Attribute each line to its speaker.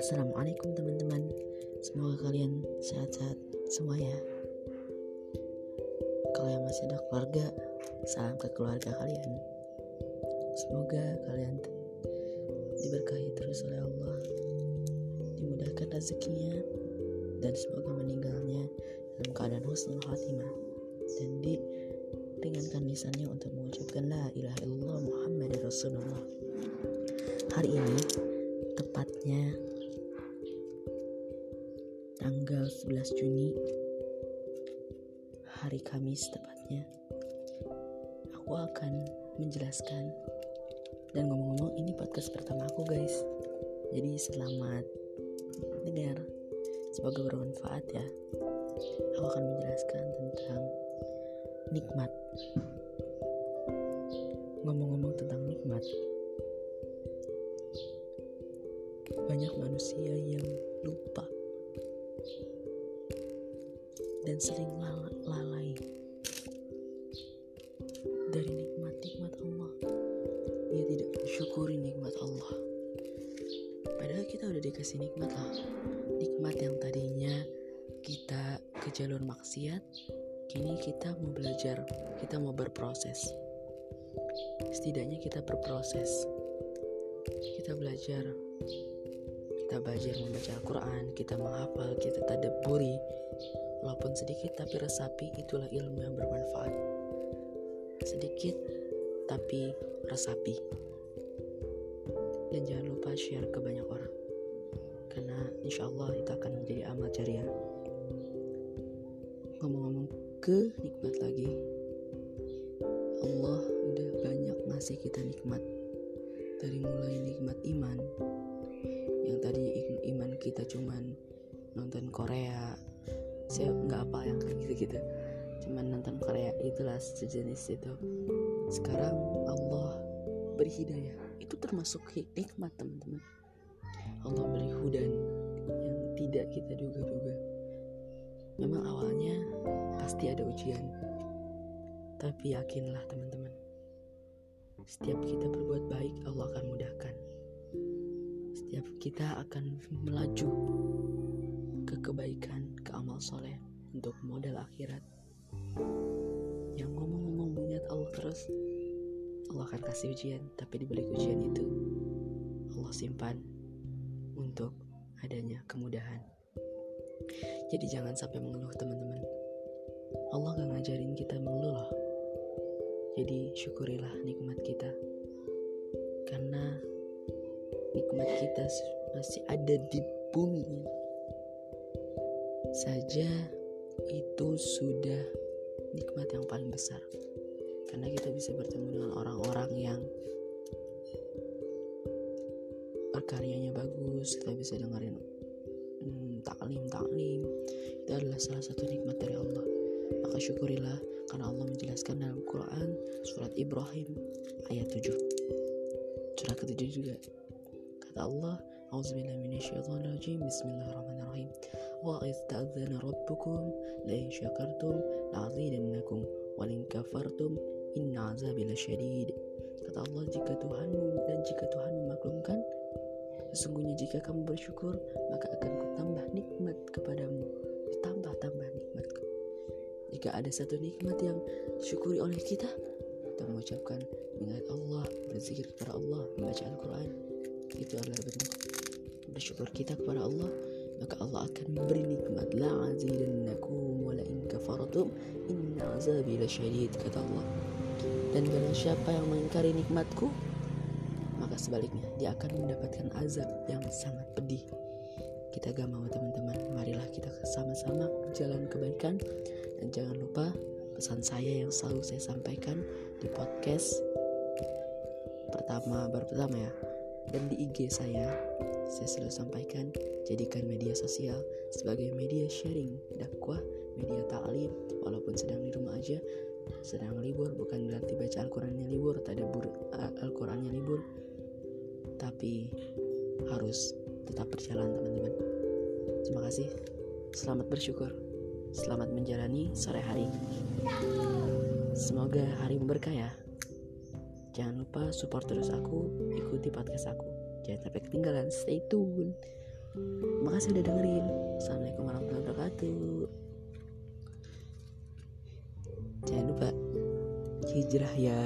Speaker 1: Assalamualaikum teman-teman. Semoga kalian sehat-sehat semua ya. Kalau yang masih ada keluarga Salam ke keluarga kalian. Semoga kalian diberkahi terus oleh Allah Dimudahkan rezekinya Dan semoga meninggalnya dalam keadaan husnul khatimah. Dan diringankan lisannya untuk mengucapkan La ilaha illallah Muhammad Rasulullah. Hari ini tepatnya tanggal 11 Juni hari Kamis tepatnya aku akan menjelaskan dan ngomong-ngomong ini podcast pertama aku guys. Jadi selamat dengar semoga bermanfaat ya. Aku akan menjelaskan tentang nikmat ngomong-ngomong tentang nikmat banyak manusia yang lupa dan sering lalai dari nikmat-nikmat Allah. Ia tidak mensyukuri nikmat Allah. Padahal kita udah dikasih nikmat lah. Nikmat yang tadinya kita ke jalur maksiat, kini kita mau belajar, kita mau berproses. Setidaknya kita berproses. Kita belajar kita belajar membaca Al-Quran, kita menghafal, kita tadaburi, Walaupun sedikit tapi resapi itulah ilmu yang bermanfaat. Sedikit tapi resapi. Dan jangan lupa share ke banyak orang. Karena insya Allah itu akan menjadi amal jariah. Ngomong-ngomong ke nikmat lagi. Allah udah banyak ngasih kita nikmat. Dari mulai nikmat iman. Yang tadi iman kita cuman nonton Korea, saya nggak apa yang kayak gitu gitu cuman nonton Korea itulah sejenis itu sekarang Allah beri hidayah itu termasuk nikmat teman-teman Allah beri hudan yang tidak kita duga-duga memang awalnya pasti ada ujian tapi yakinlah teman-teman setiap kita berbuat baik Allah akan mudahkan setiap kita akan melaju ke kebaikan, ke amal soleh untuk modal akhirat. Yang ngomong-ngomong mengingat Allah terus, Allah akan kasih ujian, tapi di balik ujian itu Allah simpan untuk adanya kemudahan. Jadi jangan sampai mengeluh teman-teman. Allah gak ngajarin kita mengeluh. Jadi syukurilah nikmat kita. Karena nikmat kita masih ada di bumi ini saja itu sudah nikmat yang paling besar karena kita bisa bertemu dengan orang-orang yang karyanya bagus kita bisa dengerin hmm, taklim adalah salah satu nikmat dari Allah. Maka syukurilah karena Allah menjelaskan dalam Quran surat Ibrahim ayat 7 surat ke-7 juga. Kata Allah Auzubillahiminasyaitonirrajim Bismillahirrahmanirrahim. Wa ista'adzana rabbukum La syakartum La'azidannakum Walin kafartum Inna lasyadid. Kata Allah jika Tuhanmu dan jika Tuhan memaklumkan Sesungguhnya jika kamu bersyukur Maka akan kutambah nikmat kepadamu Jika ada satu nikmat yang disyukuri oleh kita Kita mengucapkan mengingat Allah Berzikir kepada Allah Membaca Al-Quran Itu adalah bentuk bersyukur kita kepada Allah maka Allah akan memberi nikmat. La azidannakum wa la in kafartum inna azabi lasyadid kata Allah. Dan barang siapa yang mengingkari nikmatku maka sebaliknya dia akan mendapatkan azab yang sangat pedih. Kita gak mau teman-teman marilah kita sama-sama jalan kebaikan dan jangan lupa pesan saya yang selalu saya sampaikan di podcast pertama baru pertama ya. Dan di IG saya saya selalu sampaikan jadikan media sosial sebagai media sharing dakwah media ta'lim. Walaupun sedang di rumah aja sedang libur bukan berarti baca Al-Qurannya libur tak ada Al-Qurannya libur. Tapi harus tetap berjalan teman-teman. Terima kasih. Selamat bersyukur selamat menjalani sore hari. Semoga hari berkah ya. Jangan lupa support terus aku ikuti podcast aku. Jangan sampai ketinggalan. Stay tune. Makasih udah dengerin. Assalamualaikum warahmatullahi wabarakatuh. Jangan lupa hijrah ya